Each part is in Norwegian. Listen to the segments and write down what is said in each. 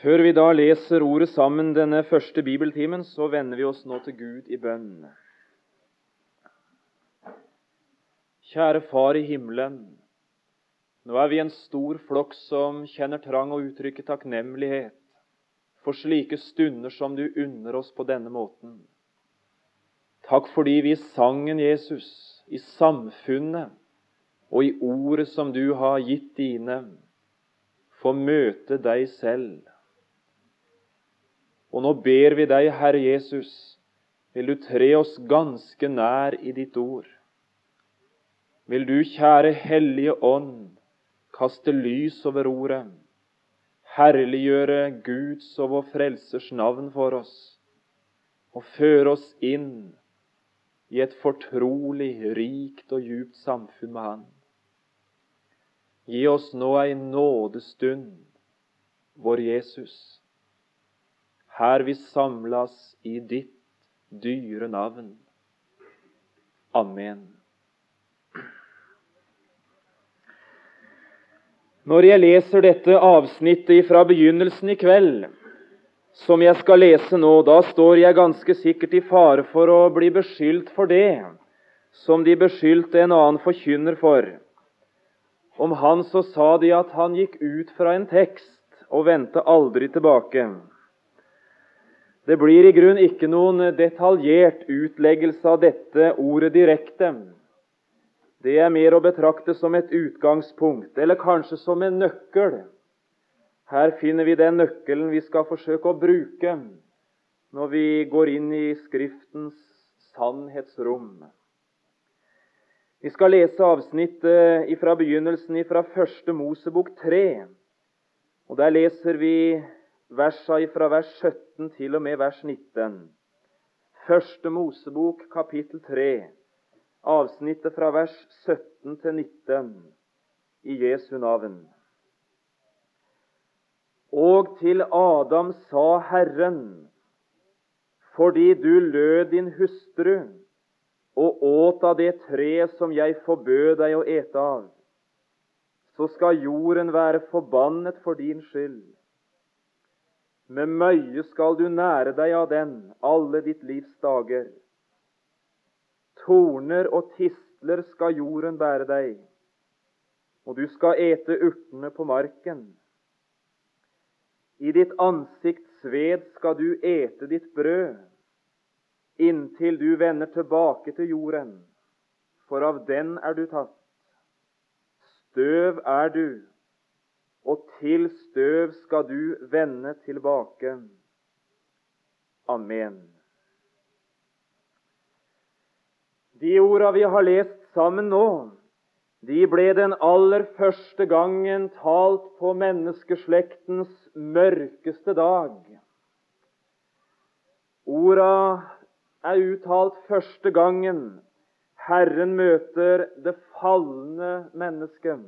Før vi da leser ordet sammen denne første bibeltimen, så vender vi oss nå til Gud i bønn. Kjære Far i himmelen. Nå er vi en stor flokk som kjenner trang å uttrykke takknemlighet for slike stunder som du unner oss på denne måten. Takk fordi vi i sangen, Jesus, i samfunnet og i ordet som du har gitt dine, får møte deg selv og nå ber vi deg, Herre Jesus, vil du tre oss ganske nær i ditt ord. Vil du, kjære Hellige Ånd, kaste lys over ordet, herliggjøre Guds og vår Frelsers navn for oss, og føre oss inn i et fortrolig, rikt og djupt samfunn med Han. Gi oss nå ei nådestund, vår Jesus her vi samlas i ditt dyre navn. Amen. Når jeg leser dette avsnittet fra begynnelsen i kveld, som jeg skal lese nå, da står jeg ganske sikkert i fare for å bli beskyldt for det som de beskyldte en annen forkynner for. Om han så sa de at han gikk ut fra en tekst og vendte aldri tilbake. Det blir i grunn ikke noen detaljert utleggelse av dette ordet direkte. Det er mer å betrakte som et utgangspunkt, eller kanskje som en nøkkel. Her finner vi den nøkkelen vi skal forsøke å bruke når vi går inn i Skriftens sannhetsrom. Vi skal lese avsnittet fra begynnelsen fra første Mosebok 3. Og Der leser vi versa fra vers 17 til og med vers 19. Første Mosebok, kapittel 3, avsnittet fra vers 17 til 19, i Jesu navn. Og til Adam sa Herren, fordi du lød din hustru og åt av det treet som jeg forbød deg å ete av, så skal jorden være forbannet for din skyld. Med møye skal du nære deg av den alle ditt livs dager. Torner og tistler skal jorden bære deg, og du skal ete urtene på marken. I ditt ansikts sved skal du ete ditt brød, inntil du vender tilbake til jorden, for av den er du tatt. Støv er du, og til støv skal du vende tilbake. Amen. De orda vi har lest sammen nå, de ble den aller første gangen talt på menneskeslektens mørkeste dag. Orda er uttalt første gangen Herren møter det falne mennesket.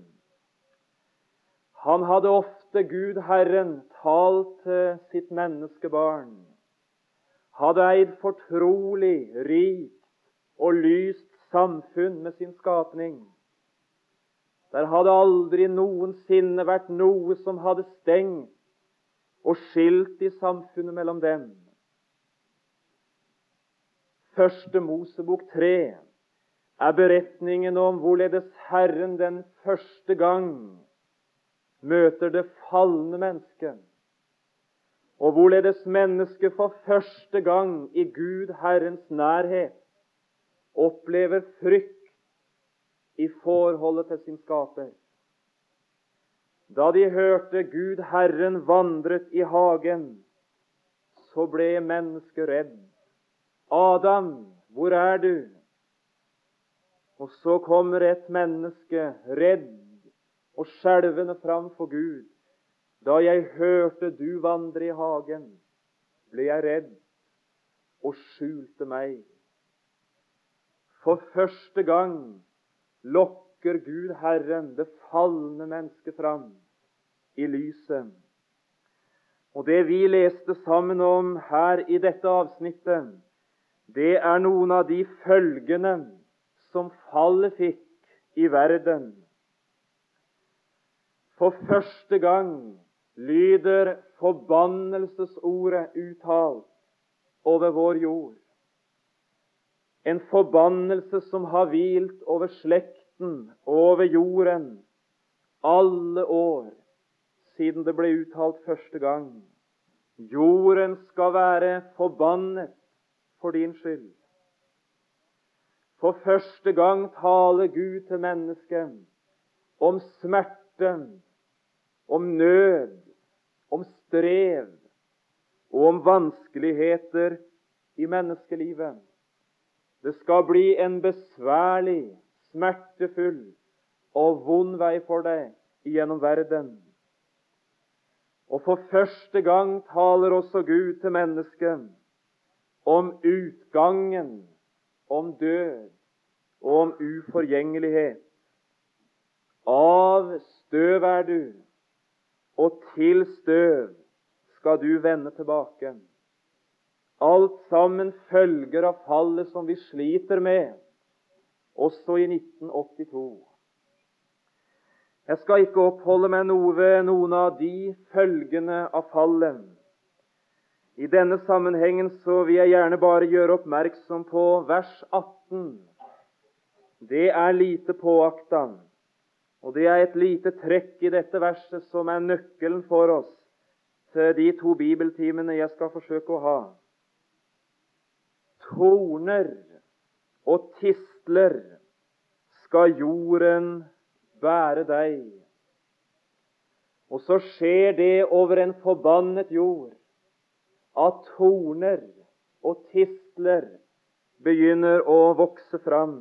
Han hadde ofte Gud Herren talt til sitt menneskebarn. Hadde eid fortrolig, rikt og lyst samfunn med sin skapning. Der hadde aldri noensinne vært noe som hadde stengt og skilt i samfunnet mellom dem. Første Mosebok 3 er beretningen om hvorledes Herren den første gang møter det falne mennesket, og hvorledes mennesket for første gang i Gud Herrens nærhet opplever frykt i forholdet til sin skaper. Da de hørte Gud Herren vandret i hagen, så ble mennesket redd. Adam, hvor er du? Og så kommer et menneske redd og skjelvende framfor Gud. Da jeg hørte du vandre i hagen, ble jeg redd og skjulte meg. For første gang lokker Gud Herren det falne mennesket fram i lyset. Og det vi leste sammen om her i dette avsnittet, det er noen av de følgene som fallet fikk i verden for første gang lyder forbannelsesordet uttalt over vår jord. En forbannelse som har hvilt over slekten, over jorden, alle år siden det ble uttalt første gang. Jorden skal være forbannet for din skyld. For første gang taler Gud til mennesket om smerten, om nød, om strev og om vanskeligheter i menneskelivet. Det skal bli en besværlig, smertefull og vond vei for deg gjennom verden. Og for første gang taler også Gud til mennesket om utgangen, om død og om uforgjengelighet. Av støv er du, og til støv skal du vende tilbake. Alt sammen følger av fallet som vi sliter med, også i 1982. Jeg skal ikke oppholde meg noe ved noen av de følgene av fallet. I denne sammenhengen så vil jeg gjerne bare gjøre oppmerksom på vers 18. Det er lite påakta, og det er et lite trekk i dette verset som er nøkkelen for oss til de to bibeltimene jeg skal forsøke å ha. Torner og tistler skal jorden bære deg. Og så skjer det over en forbannet jord at torner og tistler begynner å vokse fram.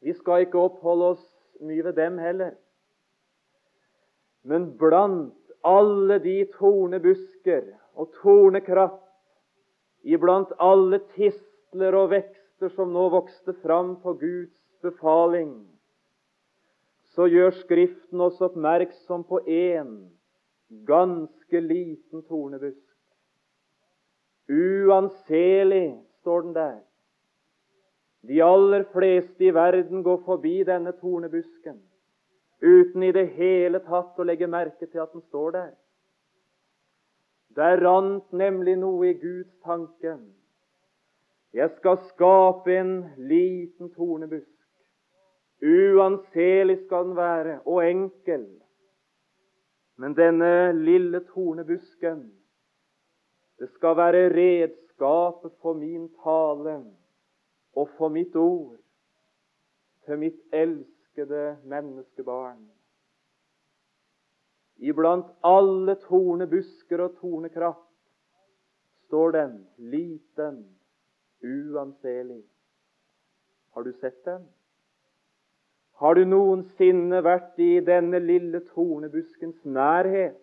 Vi skal ikke oppholde oss mye ved dem heller. Men blant alle de tornebusker og tornekratt, iblant alle tistler og vekster som nå vokste fram på Guds befaling, så gjør Skriften oss oppmerksom på én ganske liten tornebusk. Uanselig, står den der. De aller fleste i verden går forbi denne tornebusken uten i det hele tatt å legge merke til at den står der. Der rant nemlig noe i Guds tanke. Jeg skal skape en liten tornebusk Uanselig skal den være, og enkel. Men denne lille tornebusken, det skal være redskapet for min tale og for mitt ord til mitt elskede menneskebarn. Iblant alle tornebusker og tornekratt står den liten, uanselig. Har du sett den? Har du noensinne vært i denne lille tornebuskens nærhet?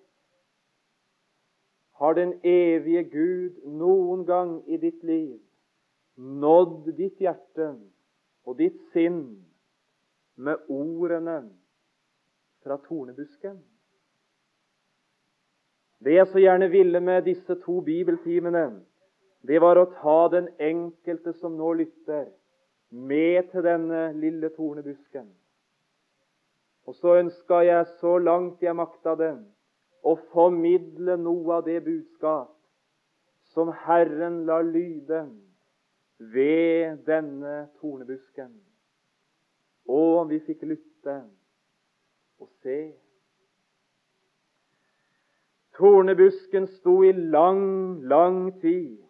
Har den evige Gud noen gang i ditt liv nådd ditt hjerte og ditt sinn med ordene fra tornebusken? Det jeg så gjerne ville med disse to bibeltimene, det var å ta den enkelte som nå lytter, med til denne lille tornebusken. Og så ønska jeg, så langt jeg makta det, å formidle noe av det budskap som Herren lar lyde ved denne tornebusken. Og om vi fikk lytte og se. Tornebusken sto i lang, lang tid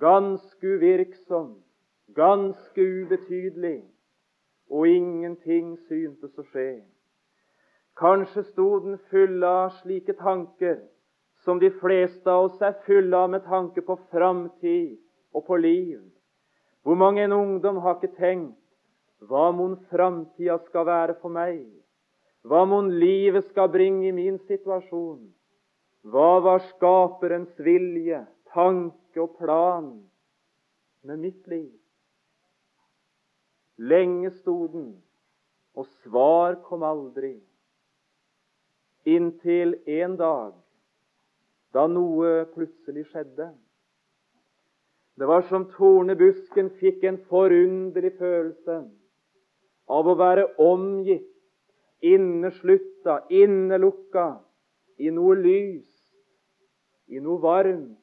ganske uvirksom, ganske ubetydelig, og ingenting syntes å skje. Kanskje sto den full av slike tanker som de fleste av oss er fulle av med tanke på framtid og på liv. Hvor mange en ungdom har ikke tenkt hva mon framtida skal være for meg? Hva mon livet skal bringe i min situasjon? Hva var Skaperens vilje, tanke og plan med mitt liv? Lenge sto den, og svar kom aldri. Inntil en dag da noe plutselig skjedde. Det var som tornebusken fikk en forunderlig følelse av å være omgitt, inneslutta, innelukka i noe lys, i noe varmt,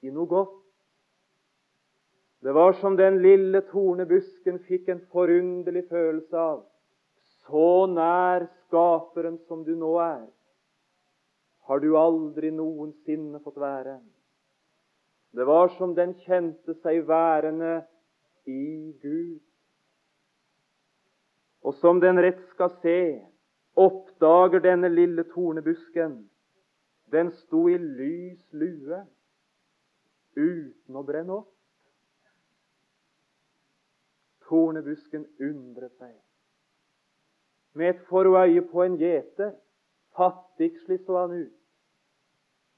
i noe godt. Det var som den lille tornebusken fikk en forunderlig følelse av. Så nær Skaperen som du nå er, har du aldri noensinne fått være. Det var som den kjente seg værende i Gud. Og som den rett skal se, oppdager denne lille tornebusken den sto i lys lue uten å brenne opp. Tornebusken undret seg. Med et forøye på en gjeter, fattigslig så han ut.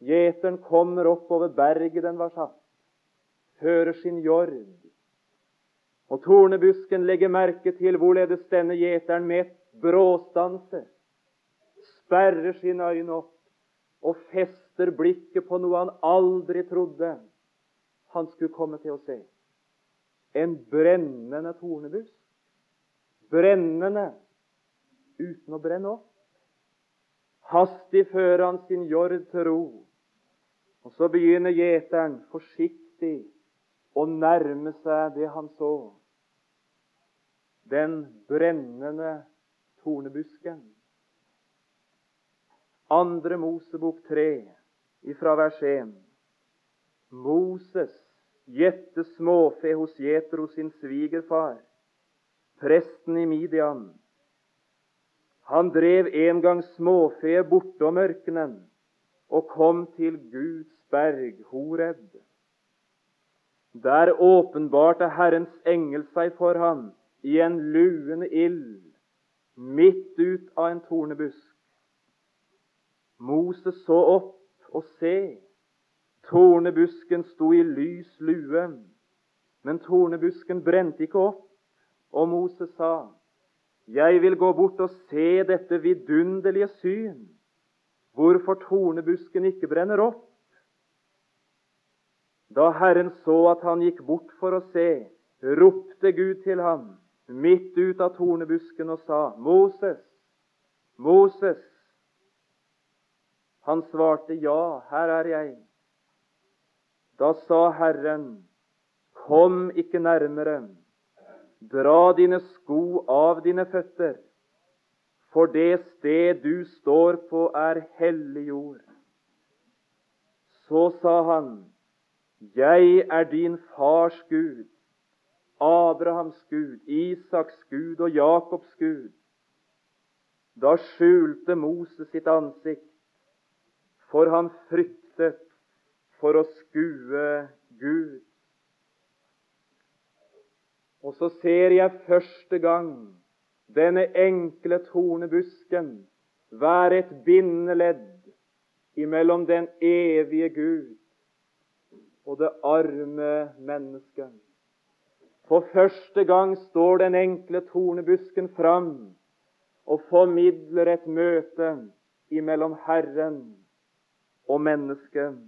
Gjeteren kommer opp over berget den var satt, hører sin jord. Og tornebusken legger merke til hvorledes denne gjeteren med et bråstanse sperrer sine øyne opp og fester blikket på noe han aldri trodde han skulle komme til å se. En brennende tornebusk. Brennende uten å brenne opp. Hastig fører han sin jord til ro. Og så begynner gjeteren forsiktig å nærme seg det han så. Den brennende tornebusken. Andre Mosebok 3, ifra vers 1. Moses gjette småfe hos Jetro sin svigerfar, presten i Midian. Han drev en gang småfe bortom ørkenen og kom til Guds berg, Horeb. Der åpenbarte Herrens engel seg for ham i en luende ild midt ut av en tornebusk. Moses så opp og se, tornebusken sto i lys lue, men tornebusken brente ikke opp, og Moses sa, Jeg vil gå bort og se dette vidunderlige syn, hvorfor tornebusken ikke brenner opp. Da Herren så at han gikk bort for å se, ropte Gud til ham midt ut av tornebusken og sa, Moses, Moses. Han svarte, Ja, her er jeg. Da sa Herren, Kom ikke nærmere, dra dine sko av dine føtter, for det sted du står på, er hellig jord. Så sa han, Jeg er din fars Gud, Abrahams Gud, Isaks Gud og Jakobs Gud. Da skjulte Moses sitt ansikt, for han fryktet for å skue Gud. Og så ser jeg første gang denne enkle tornebusken være et bindeledd imellom den evige Gud og det arme mennesket. For første gang står den enkle tornebusken fram og formidler et møte imellom Herren og mennesket.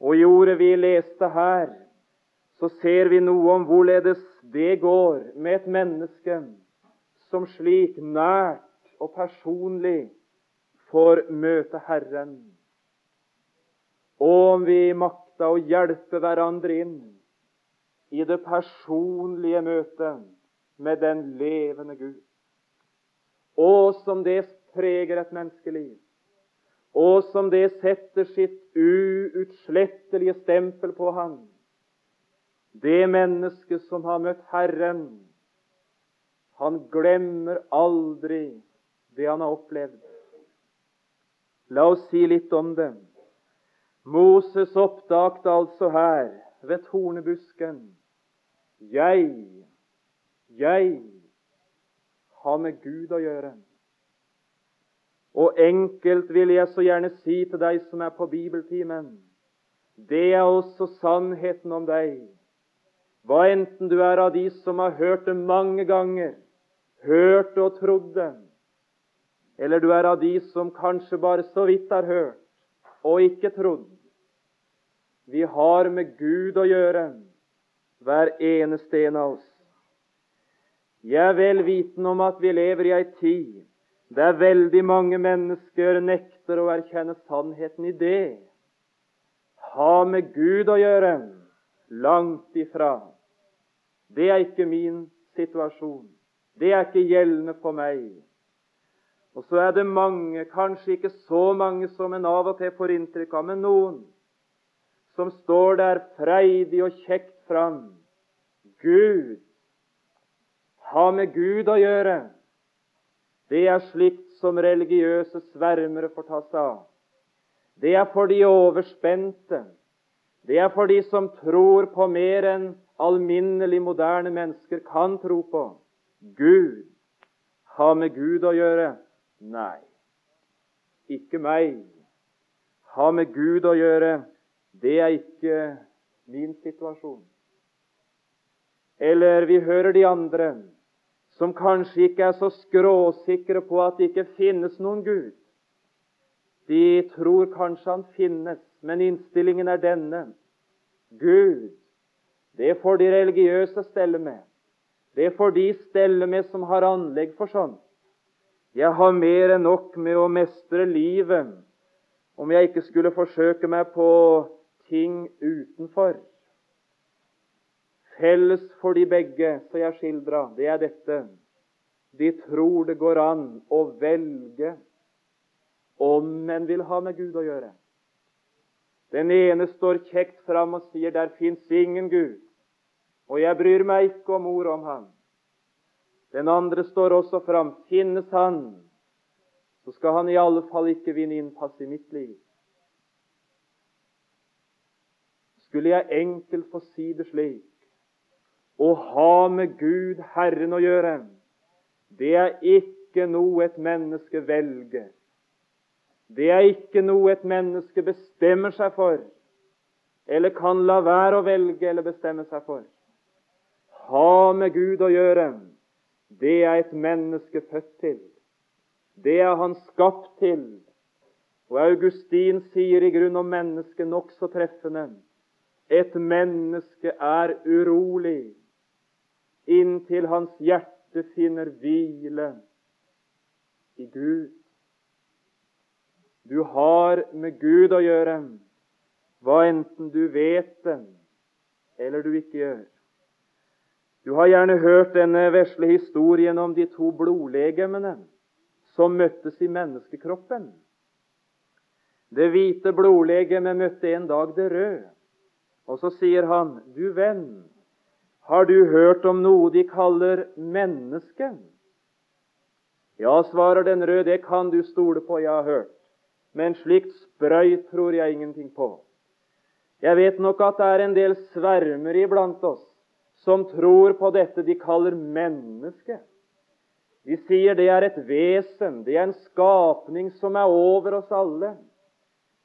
Og i ordet vi leste her, så ser vi noe om hvorledes det går med et menneske som slik nært og personlig får møte Herren. Og om vi makta å hjelpe hverandre inn i det personlige møtet med den levende Gud. Og som det preger et menneskeliv. Og som det setter sitt uutslettelige stempel på ham. Det mennesket som har møtt Herren, han glemmer aldri det han har opplevd. La oss si litt om det. Moses oppdagte altså her ved tornebusken Jeg, jeg har med Gud å gjøre. Og enkelt vil jeg så gjerne si til deg som er på bibeltimen, det er også sannheten om deg. Hva enten du er av de som har hørt det mange ganger, hørt og trodd det, eller du er av de som kanskje bare så vidt har hørt og ikke trodd. Vi har med Gud å gjøre, hver eneste en av oss. Jeg er vel vitende om at vi lever i ei tid Det er veldig mange mennesker nekter å erkjenne sannheten i det. Ha med Gud å gjøre. Langt ifra. Det er ikke min situasjon. Det er ikke gjeldende for meg. Og så er det mange, kanskje ikke så mange som en av og til får inntrykk av, men noen, som står der freidig og kjekt fram. Gud, ha med Gud å gjøre. Det er slikt som religiøse svermere får ta seg av. Det er for de overspente. Det er for de som tror på mer enn alminnelig moderne mennesker kan tro på. Gud, ha med Gud å gjøre. Nei, ikke meg. Ha med Gud å gjøre, det er ikke min situasjon. Eller vi hører de andre som kanskje ikke er så skråsikre på at det ikke finnes noen Gud. De tror kanskje han finnes, men innstillingen er denne. Gud, det får de religiøse stelle med. Det får de stelle med som har anlegg for sånn. Jeg har mer enn nok med å mestre livet om jeg ikke skulle forsøke meg på ting utenfor. Felles for de begge, så jeg skildra, det er dette. De tror det går an å velge om en vil ha med Gud å gjøre. Den ene står kjekt fram og sier 'der fins ingen Gud', og jeg bryr meg ikke om ordet om han. Den andre står også fram. Finnes han, så skal han i alle fall ikke vinne innpass i mitt liv. Skulle jeg enkelt få si det slik å ha med Gud, Herren, å gjøre, det er ikke noe et menneske velger. Det er ikke noe et menneske bestemmer seg for, eller kan la være å velge eller bestemme seg for. Ha med Gud å gjøre, det er et menneske født til. Det er han skapt til. Og Augustin sier i grunn om mennesket nokså treffende et menneske er urolig inntil hans hjerte finner hvile i Gud. Du har med Gud å gjøre, hva enten du vet det eller du ikke gjør. Du har gjerne hørt denne vesle historien om de to blodlegemene som møttes i menneskekroppen. Det hvite blodlegemet møtte en dag det røde. Og så sier han, 'Du venn, har du hørt om noe de kaller menneske?' Ja, svarer den røde, det kan du stole på, jeg har hørt. Men slikt sprøyt tror jeg ingenting på. Jeg vet nok at det er en del svermer iblant oss som tror på dette de kaller menneske. De sier det er et vesen, det er en skapning som er over oss alle.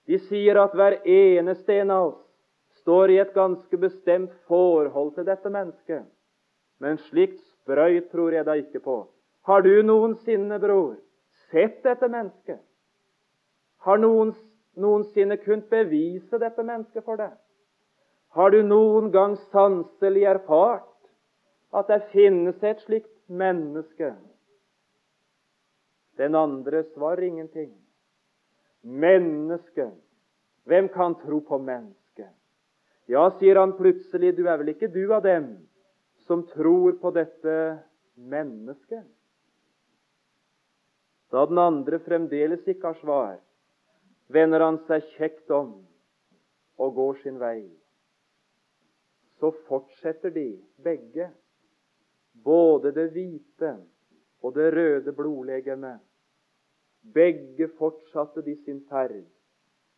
De sier at hver eneste en av oss står i et ganske bestemt forhold til dette mennesket. Men slikt sprøyt tror jeg da ikke på. Har du noensinne, bror, sett dette mennesket? Har noen noensinne kunnet bevise dette mennesket for deg? Har du noen gang sanselig erfart at det finnes et slikt menneske? Den andre svarer ingenting. Menneske. Hvem kan tro på mennesket? Ja, sier han plutselig, du er vel ikke du av dem som tror på dette mennesket? Da den andre fremdeles ikke har svar, vender han seg kjekt om og går sin vei så fortsetter de begge, både det hvite og det røde blodlegemet. Begge fortsatte de sin ferd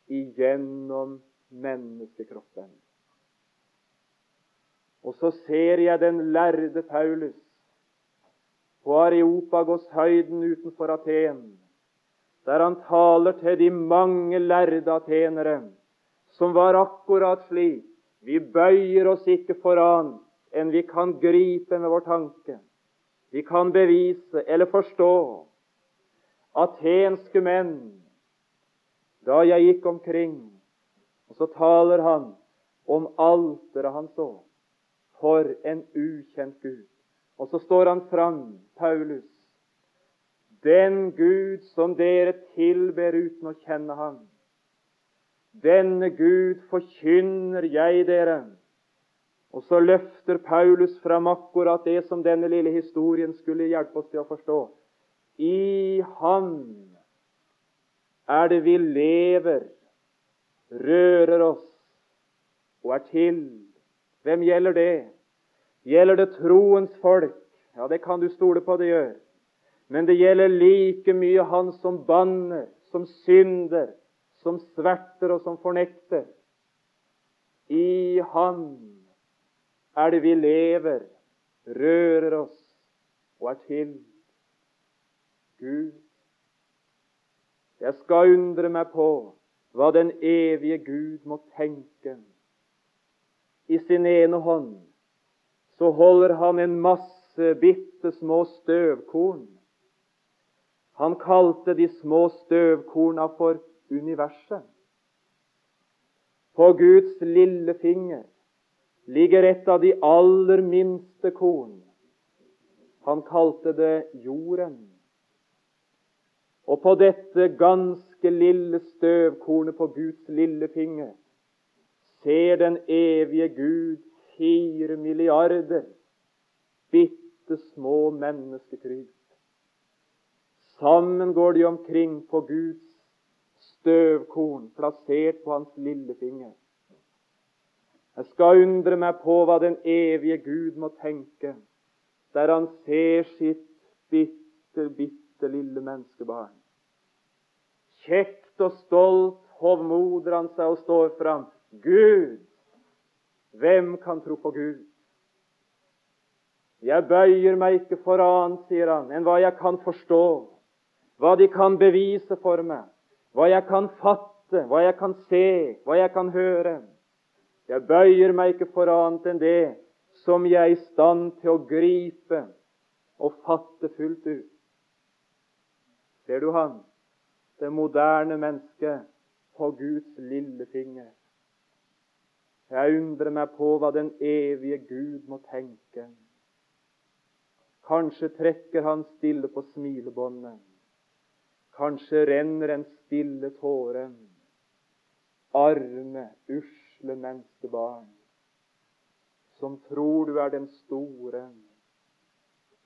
igjennom menneskekroppen. Og så ser jeg den lærde Paulus på Areopagos-høyden utenfor Aten, der han taler til de mange lærde atenere, som var akkurat slik vi bøyer oss ikke for annet enn vi kan gripe med vår tanke. Vi kan bevise eller forstå atenske menn da jeg gikk omkring. Og så taler han om alteret han så. For en ukjent Gud. Og så står han fram, Paulus. Den Gud som dere tilber uten å kjenne ham, denne Gud forkynner jeg dere. Og så løfter Paulus fram akkurat det som denne lille historien skulle hjelpe oss til å forstå. I Han er det vi lever, rører oss og er til. Hvem gjelder det? Gjelder det troens folk? Ja, det kan du stole på det gjør. Men det gjelder like mye han som banner, som synder, som sverter og som fornekter. I Han er det vi lever, rører oss og er til. Gud. Jeg skal undre meg på hva den evige Gud må tenke. I sin ene hånd så holder han en masse bitte små støvkorn han kalte de små støvkorna for universet. På Guds lille finger ligger et av de aller minste korn. Han kalte det jorden. Og på dette ganske lille støvkornet på Guds lille finger ser den evige Gud fire milliarder bitte små menneskekryp. Sammen går de omkring på Guds støvkorn plassert på hans lillefinger. Jeg skal undre meg på hva den evige Gud må tenke der han ser sitt bitte, bitte lille menneskebarn. Kjekt og stolt hovmoder han seg og står fram. Gud! Hvem kan tro på Gud? Jeg bøyer meg ikke for annet, sier han, enn hva jeg kan forstå hva de kan bevise for meg, hva jeg kan fatte, hva jeg kan se, hva jeg kan høre. Jeg bøyer meg ikke for annet enn det som jeg er i stand til å gripe og fatte fullt ut. Ser du han, det moderne mennesket, på Guds lille finger? Jeg undrer meg på hva den evige Gud må tenke. Kanskje trekker han stille på smilebåndet. Kanskje renner en stille tåre. Arme, usle menneskebarn, som tror du er den store,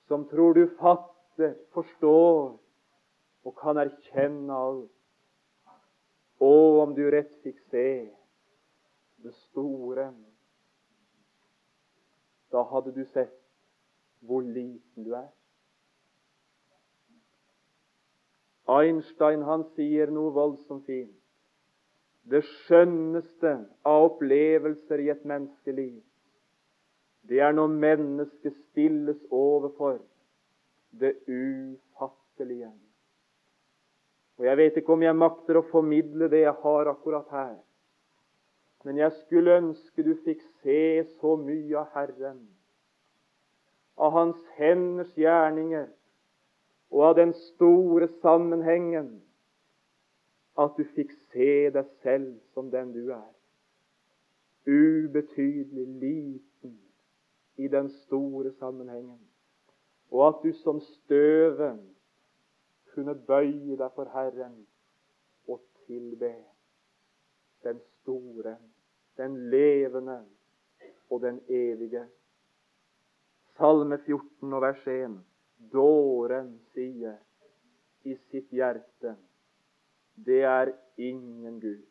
som tror du fatter, forstår og kan erkjenne alt. Å, om du rett fikk se det store. Da hadde du sett hvor liten du er. Einstein han sier noe voldsomt fint. Det skjønneste av opplevelser i et menneskeliv, det er når mennesket stilles overfor det ufattelige. Og Jeg vet ikke om jeg makter å formidle det jeg har akkurat her. Men jeg skulle ønske du fikk se så mye av Herren, av Hans henders gjerninger, og av den store sammenhengen at du fikk se deg selv som den du er. Ubetydelig, liten i den store sammenhengen. Og at du som støven kunne bøye deg for Herren og tilbe den store, den levende og den evige. Salme 14 og vers 1. Dåren sier i sitt hjerte det er ingen Gud.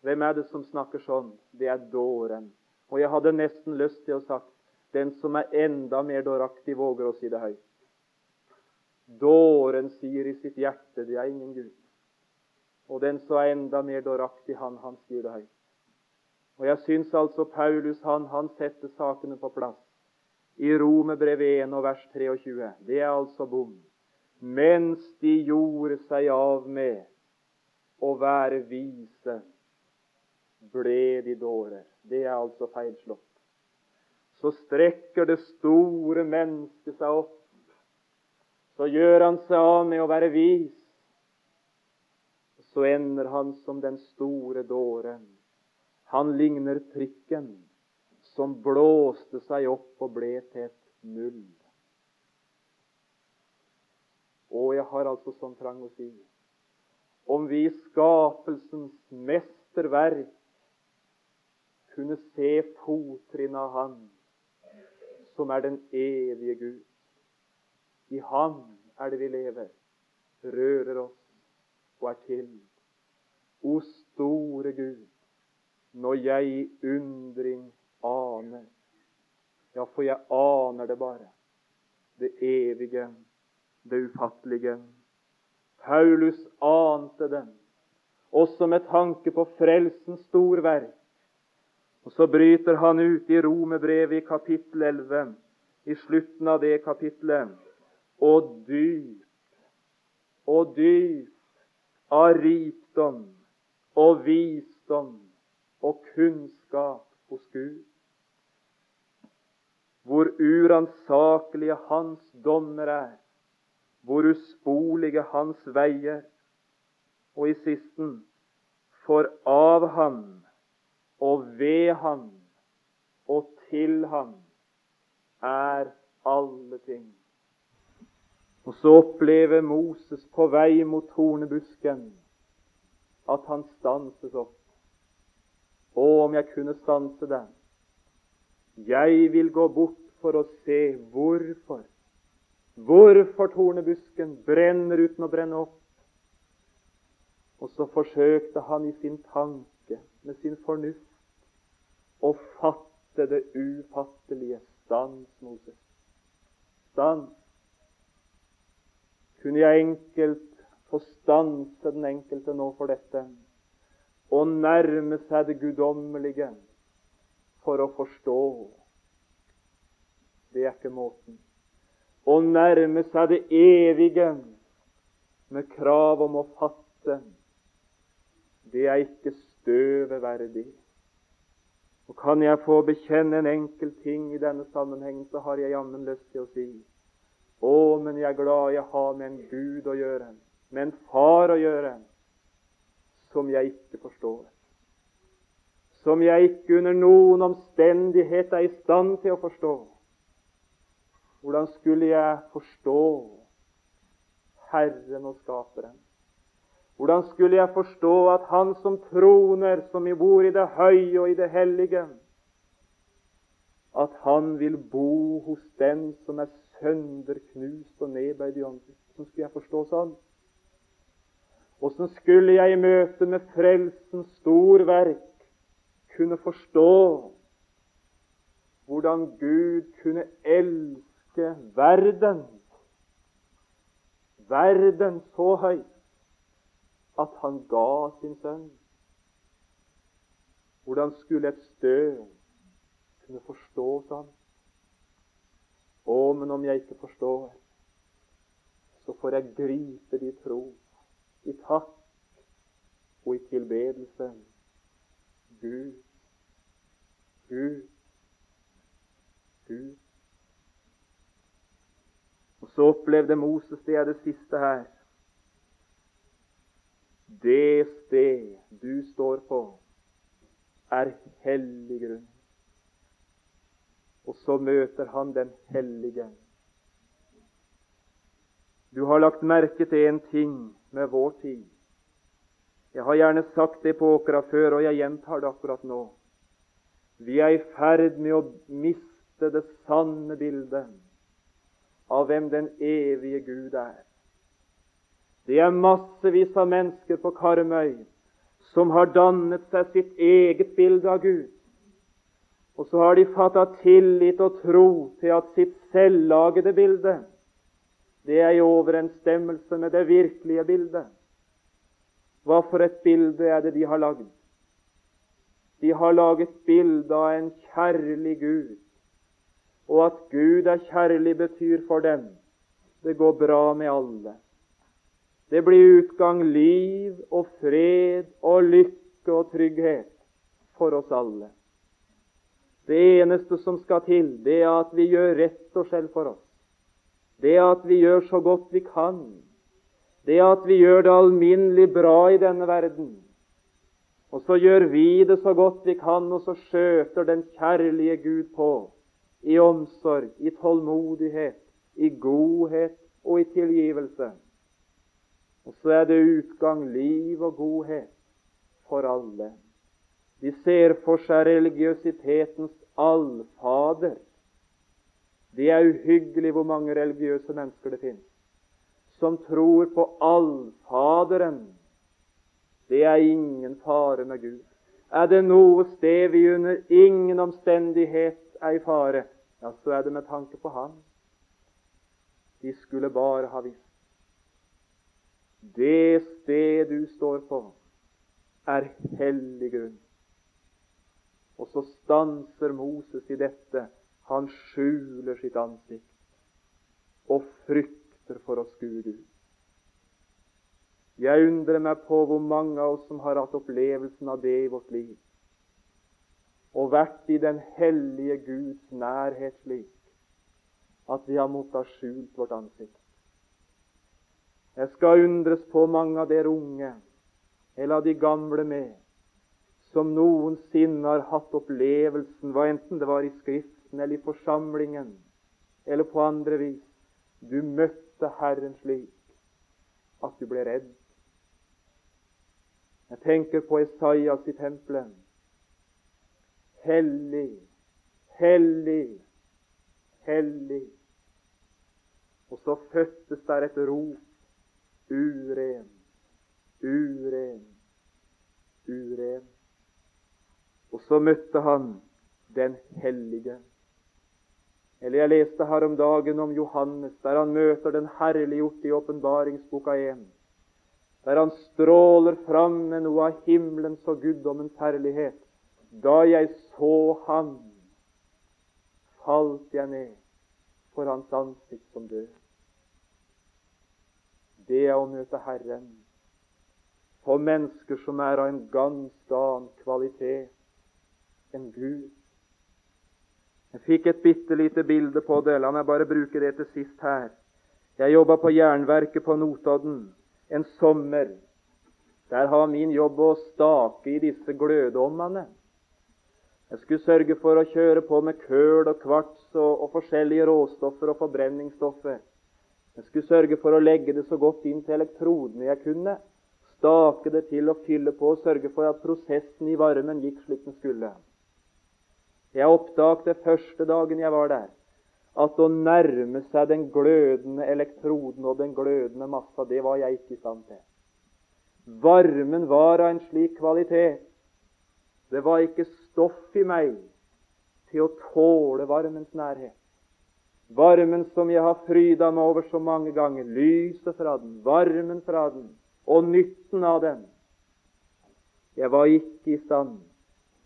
Hvem er det som snakker sånn? Det er dåren. Og jeg hadde nesten lyst til å sagt den som er enda mer dåraktig, våger å si det høyt. Dåren sier i sitt hjerte det er ingen Gud. Og den som er enda mer dåraktig, han, han sier det høyt. Og jeg syns altså Paulus han, han setter sakene på plass i Romerbrevet 1 og vers 23. Det er altså bom. Mens de gjorde seg av med å være vise, ble de dårer. Det er altså feilslått. Så strekker det store mennesket seg opp. Så gjør han seg av med å være vis. Så ender han som den store dåren. Han ligner prikken som blåste seg opp og ble til et null. Og jeg har altså sånn trang å si om vi i skapelsens mesterverk kunne se fottrinn av Han som er den evige Gud. I Han er det vi lever, rører oss og er til. O store Gud, når jeg i undring aner Ja, for jeg aner det bare. Det evige, det ufattelige. Paulus ante den, også med tanke på frelsens storverk. Og så bryter han ut i Romerbrevet i kapittel 11, i slutten av det kapittelet. Og dyp, og dyp av rikdom og visdom og kunnskap hos Gud. Hvor uransakelige hans dommer er, hvor uspolige hans veier. Og i sisten for av Han og ved Han og til Han er alle ting. Og så opplever Moses på vei mot tornebusken at han stanses opp. Å, om jeg kunne stanse den! Jeg vil gå bort for å se hvorfor Hvorfor tornebusken brenner uten å brenne opp. Og så forsøkte han i sin tanke, med sin fornuft, å fatte det ufattelige. Stans, Moses. Stans. Kunne jeg enkelt få stanse den enkelte nå for dette og nærme seg det guddommelige for å forstå? Det er ikke måten å nærme seg det evige med krav om å fatte, det er ikke støvet verdig. Og Kan jeg få bekjenne en enkel ting i denne sammenhengen, så har jeg jammen lyst til å si Å, men jeg er glad jeg har med en Gud å gjøre, med en far å gjøre, som jeg ikke forstår. Som jeg ikke under noen omstendighet er i stand til å forstå. Hvordan skulle jeg forstå Herren og Skaperen? Hvordan skulle jeg forstå at Han som troner, som bor i det høye og i det hellige, at Han vil bo hos den som er sønderknust og nedbøyd i ånden? Hvordan skulle jeg forstå sånn? Åssen skulle jeg i møte med frelsens storverk kunne forstå hvordan Gud kunne elske verden, verden så høyt, at han ga sin sønn. Hvordan skulle et støv kunne forstå sånn? Å, men om jeg ikke forstår, så får jeg gripe det tro, i takk og i tilbedelse. Gud, Gud, Gud. Og så opplevde Moses det er det siste her. Det sted du står på, er hellig grunn. Og så møter han den hellige. Du har lagt merke til en ting med vår tid. Jeg har gjerne sagt det på åkra før, og jeg gjentar det akkurat nå. Vi er i ferd med å miste det sanne bildet av hvem den evige Gud er. Det er massevis av mennesker på Karmøy som har dannet seg sitt eget bilde av Gud. Og så har de fatta tillit og tro til at sitt selvlagede bilde det er i overensstemmelse med det virkelige bildet. Hva for et bilde er det de har lagd? De har laget bilde av en kjærlig Gud og at Gud er kjærlig, betyr for dem det går bra med alle. Det blir utgang, liv og fred og lykke og trygghet for oss alle. Det eneste som skal til, det er at vi gjør rett og selv for oss. Det er at vi gjør så godt vi kan. Det at vi gjør det alminnelig bra i denne verden. Og så gjør vi det så godt vi kan, og så skjøter den kjærlige Gud på i omsorg, i tålmodighet, i godhet og i tilgivelse. Og så er det utgang, liv og godhet for alle. De ser for seg religiøsitetens allfader. Det er uhyggelig hvor mange religiøse mennesker det finnes som tror på Allfaderen. Det er ingen fare med Gud. Er det noe sted vi under ingen omstendighet er i fare, ja, så er det med tanke på Han. De skulle bare ha visst. Det sted du står på, er hellig grunn. Og så stanser Moses i dette. Han skjuler sitt ansikt og frykter for å skue Gud. Jeg undrer meg på hvor mange av oss som har hatt opplevelsen av det i vårt liv, og vært i den hellige Guds nærhet slik at vi har måttet ha skjult vårt ansikt. Jeg skal undres på mange av dere unge, eller av de gamle med, som noensinne har hatt opplevelsen, hva enten det var i Skriften eller i forsamlingen, eller på andre vis. Du møtte Herren slik at du ble redd. Jeg tenker på Esaias i tempelet. Hellig, hellig, hellig. Og så fødtes der et rop. Uren, uren, uren. Og så møtte han den hellige. Eller jeg leste her om dagen om Johannes, der han møter den herliggjorte i åpenbaringsboka 1 der han stråler fram med noe av himmelens og guddommens herlighet. Da jeg så ham, falt jeg ned for hans ansikt som død. Det er å møte Herren for mennesker som er av en ganske annen kvalitet enn Gud. Jeg fikk et bitte lite bilde på det. La meg bare bruke det til sist her. Jeg jobba på Jernverket på Notodden en sommer. Der har min jobb å stake i disse glødommene. Jeg skulle sørge for å kjøre på med køl og kvarts og, og forskjellige råstoffer og forbrenningsstoffer. Jeg skulle sørge for å legge det så godt inn til elektrodene jeg kunne. Stake det til og fylle på og sørge for at prosessen i varmen gikk slik den skulle. Jeg oppdaget første dagen jeg var der, at å nærme seg den glødende elektroden og den glødende massa, det var jeg ikke i stand til. Varmen var av en slik kvalitet. Det var ikke stoff i meg til å tåle varmens nærhet. Varmen som jeg har fryda meg over så mange ganger. Lyset fra den, varmen fra den og nytten av den. Jeg var ikke i stand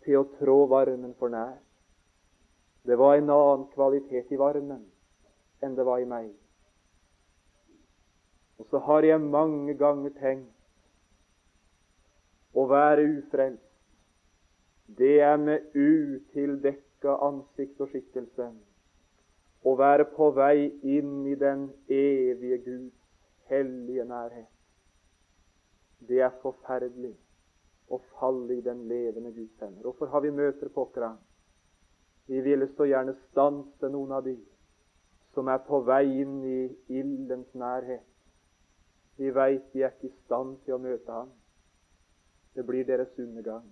til å trå varmen for nær. Det var en annen kvalitet i varmen enn det var i meg. Og så har jeg mange ganger tenkt å være ufrelst. Det er med utildekka ansikt og skikkelse å være på vei inn i den evige Guds hellige nærhet. Det er forferdelig å falle i den levende Guds hender. Hvorfor har vi møter på oss? Vi ville så gjerne stanse noen av de som er på vei inn i ildens nærhet. Vi veit de er ikke i stand til å møte ham. Det blir deres undergang.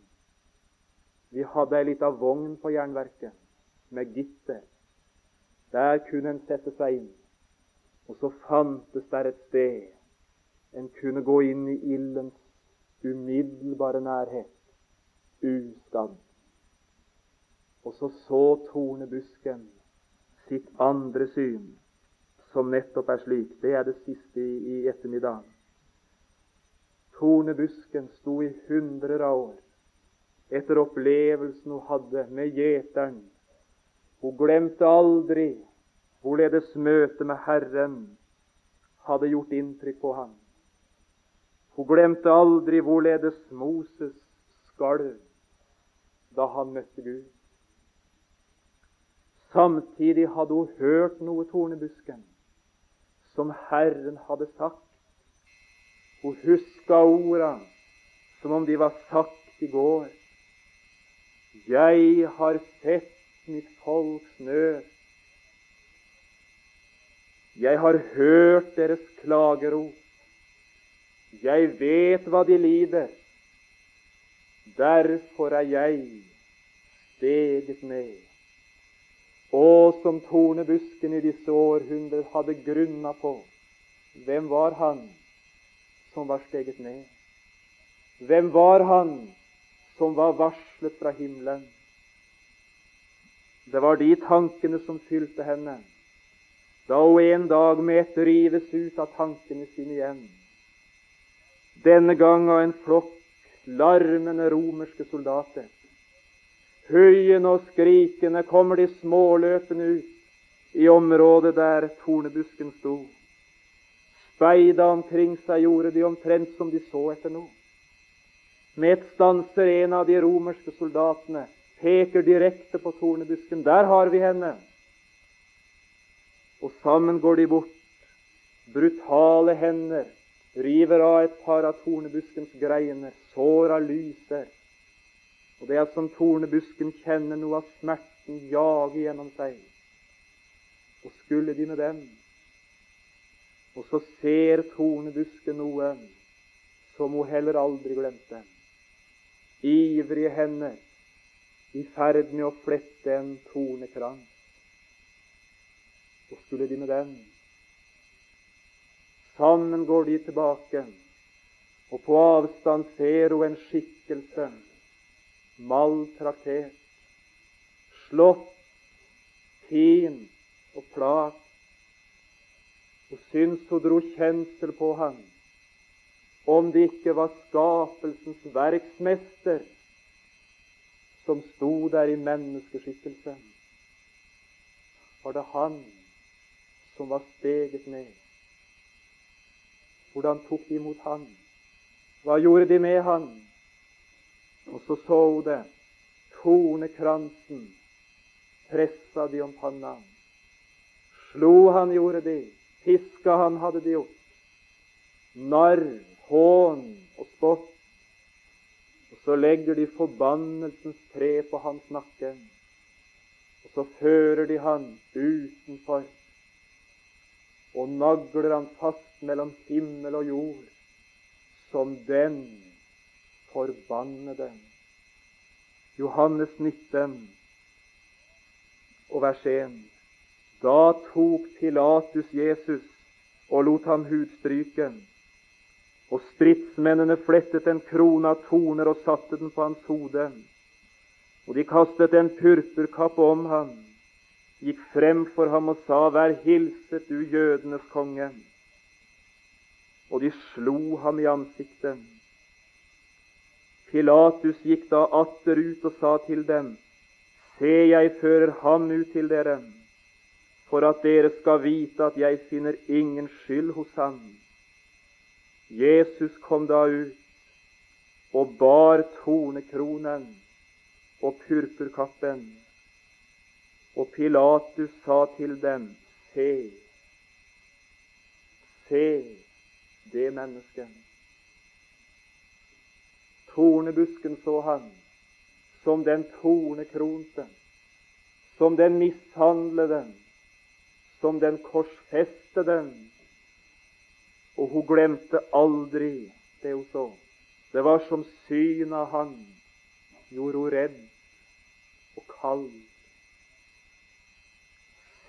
Vi hadde ei lita vogn på jernverket med gitter. Der kunne en sette seg inn. Og så fantes der et sted en kunne gå inn i ildens umiddelbare nærhet uskadd. Og så så tornebusken sitt andre syn, som nettopp er slik. Det er det siste i, i ettermiddag. Tornebusken sto i hundrer av år etter opplevelsen hun hadde med gjeteren. Hun glemte aldri hvorledes møtet med Herren hadde gjort inntrykk på ham. Hun glemte aldri hvorledes Moses skalv da han møtte Gud. Samtidig hadde hun hørt noe tornebusken som Herren hadde sagt. Hun huska orda som om de var sagt i går. Jeg har sett mitt folks nød. Jeg har hørt deres klagerop. Jeg vet hva de lider. Derfor er jeg steget ned. Og som tornebusken i disse århundrer hadde grunna på, hvem var han som var steget ned? Hvem var han som var varslet fra himmelen? Det var de tankene som fylte henne da hun en dag med ett rives ut av tankene sine igjen. Denne gang av en flokk larmende romerske soldater. Høyende og skrikende kommer de småløpende ut i området der tornebusken sto. Speida omkring seg gjorde de omtrent som de så etter noe. Med et stanser en av de romerske soldatene, peker direkte på tornebusken. Der har vi henne! Og sammen går de bort. Brutale hender river av et par av tornebuskens greiner. Såra lyser. Og det er som tornebusken kjenner noe av smerten jage gjennom seg. Og skulle de med den Og så ser tornebusken noe som hun heller aldri glemte. Ivrige hender i ferd med å flette en tornekrans. Og skulle de med den. Sammen går de tilbake, og på avstand ser hun en skikkelse, maltraktert, slått, fin og plat. Og syns hun dro kjensel på ham, om det ikke var skapelsens verksmester som sto der i menneskeskikkelse. Var det han som var steget ned. Hvordan tok de imot han? Hva gjorde de med han? Og så så hun det. Tornekransen pressa de om panna. Slo han, gjorde de. fiska han, hadde de gjort. Narr, hån og spott. Og så legger de forbannelsens tre på hans nakke. Og så fører de han utenfor og nagler han fast mellom himmel og jord som den forbannede. Johannes 19 og vers 1. Da tok Pilatus Jesus og lot ham hudstryke. Og stridsmennene flettet en krone av torner og satte den på hans hode. Og de kastet en purpurkappe om ham gikk frem for ham og sa, Vær hilset, du jødenes konge. Og de slo ham i ansiktet. Pilatus gikk da atter ut og sa til dem, Se, jeg fører ham ut til dere, for at dere skal vite at jeg finner ingen skyld hos ham. Jesus kom da ut og bar tornekronen og purpurkappen og Pilatus sa til dem, Se, se det mennesket. Tornebusken så han som den tornekronte, som den mishandlede, som den korsfestede. Og hun glemte aldri det hun så. Det var som synet av han gjorde hun redd og kald.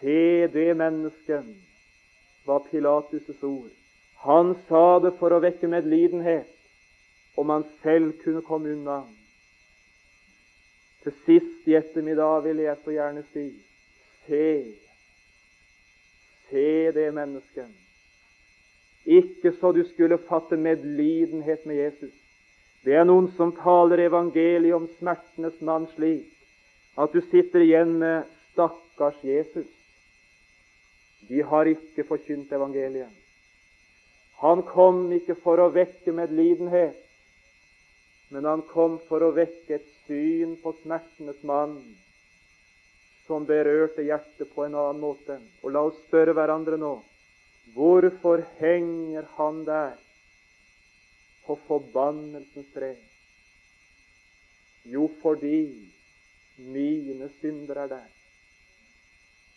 Se det mennesket, var Pilatus' ord. Han sa det for å vekke medlidenhet, om han selv kunne komme unna. Til sist i ettermiddag vil jeg så gjerne si se, se det mennesket. Ikke så du skulle fatte medlidenhet med Jesus. Det er noen som taler evangeliet om smertenes mann slik at du sitter igjen med 'stakkars Jesus'. De har ikke forkynt evangeliet. Han kom ikke for å vekke medlidenhet, men han kom for å vekke et syn på smertenes mann som berørte hjertet på en annen måte. Og la oss spørre hverandre nå hvorfor henger han der på forbannelsens tre? Jo, fordi mine synder er der.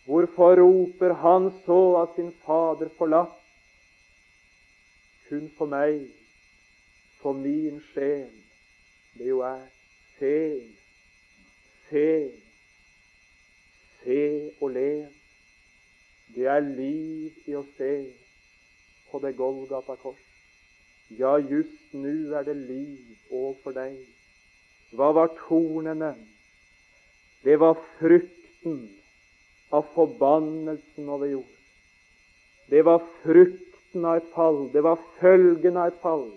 Hvorfor roper han så av sin Fader forlatt? Kun for meg for min sjel, det jo er se, se, se og lev. Det er liv i å se på det Golgata kors. Ja, just nu er det liv òg for deg. Hva var tornene? Det var frukten av forbannelsen over jord. Det var frukten av et fall. Det var følgen av et fall.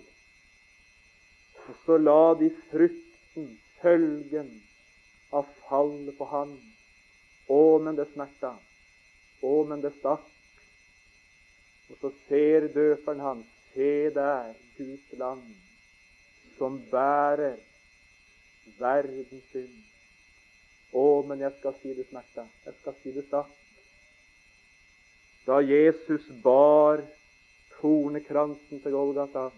Og så la de frukten, følgen av fallet på ham. Å, men det smerta. Å, men det stakk. Og så ser døperen hans, se der, Guds land, som bærer verdens synd. Å, men jeg skal si det smerta. Jeg skal si det stakk. Da Jesus bar tornekransen til Golgata,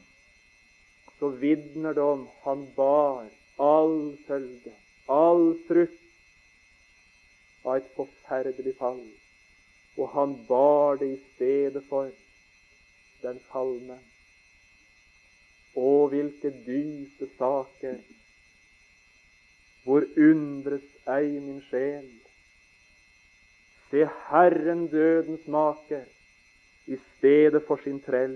så vitner det om han bar all følge, all frukt av et forferdelig fall. Og han bar det i stedet for den falne. Å, hvilke dype saker! Hvor undres ei min sjel? Se Herren dødens maker i stedet for sin trell.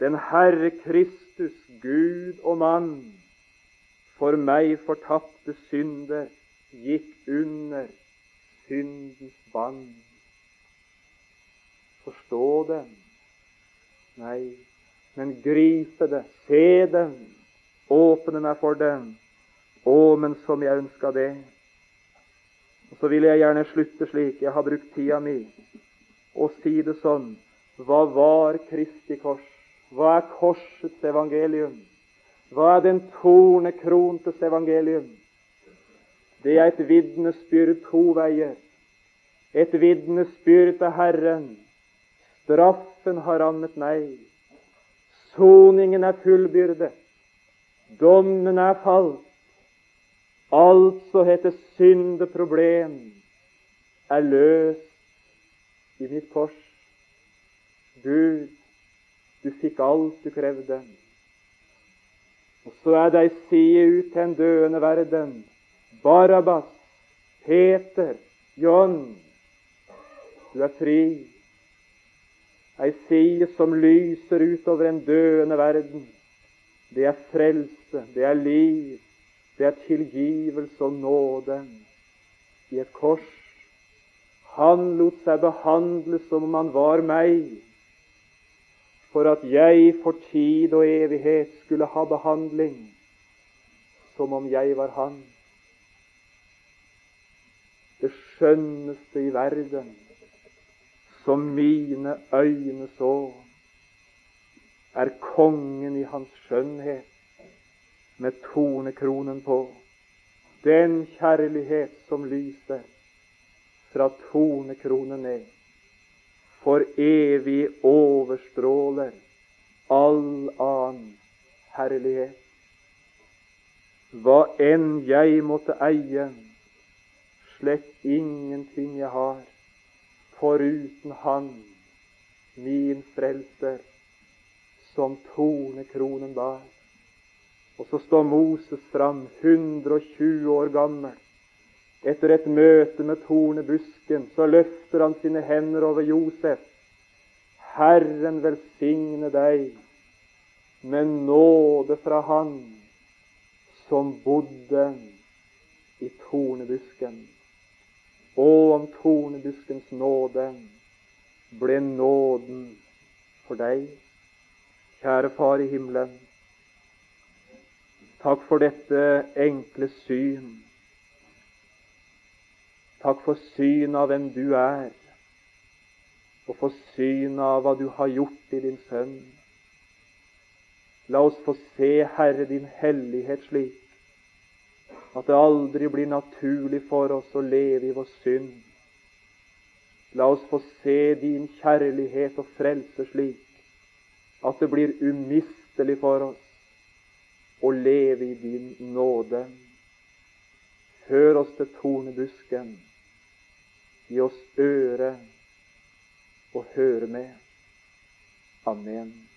Den Herre Kristus, Gud og mann, for meg fortapte synder gikk under syndens bann. Forstå den? Nei, men gripe det, se den, åpne meg for den. Å, men som jeg ønska det. Og Så vil jeg gjerne slutte slik. Jeg har brukt tida mi og si det sånn. Hva var Kristi kors? Hva er korsets evangelium? Hva er den tornekrontes evangelium? Det er et vitnesbyrd to veier. Et vitnesbyrd til Herren. Straffen har rammet meg. Soningen er fullbyrdet. Dommen er falt. Altså heter syndeproblem er løst i mitt kors. Gud, du fikk alt du krevde. Og så er det ei side ut til en døende verden. Barabbas, Peter, John, du er fri. Ei side som lyser utover en døende verden. Det er frelse, det er liv, det er tilgivelse og nåde i et kors. Han lot seg behandle som om han var meg, for at jeg for tid og evighet skulle ha behandling som om jeg var han. Det skjønneste i verden som mine øyne så, er kongen i hans skjønnhet med tornekronen på. Den kjærlighet som lyser fra tornekronen ned, for evig overstråler all annen herlighet. Hva enn jeg måtte eie, slett ingenting jeg har, foruten Han, min frelser, som tornekronen bar. Og så står Moses fram, 120 år gammel. Etter et møte med tornebusken så løfter han sine hender over Josef. Herren velsigne deg med nåde fra Han som bodde i tornebusken. Og om tornebuskens nåde ble nåden for deg, kjære Far i himmelen. Takk for dette enkle syn. Takk for synet av hvem du er, og for synet av hva du har gjort i din sønn. La oss få se, Herre, din hellighet slik at det aldri blir naturlig for oss å leve i vår synd. La oss få se din kjærlighet og frelse slik at det blir umistelig for oss å leve i din nåde. Hør oss til tornebusken. Gi oss øre å høre med. Amen.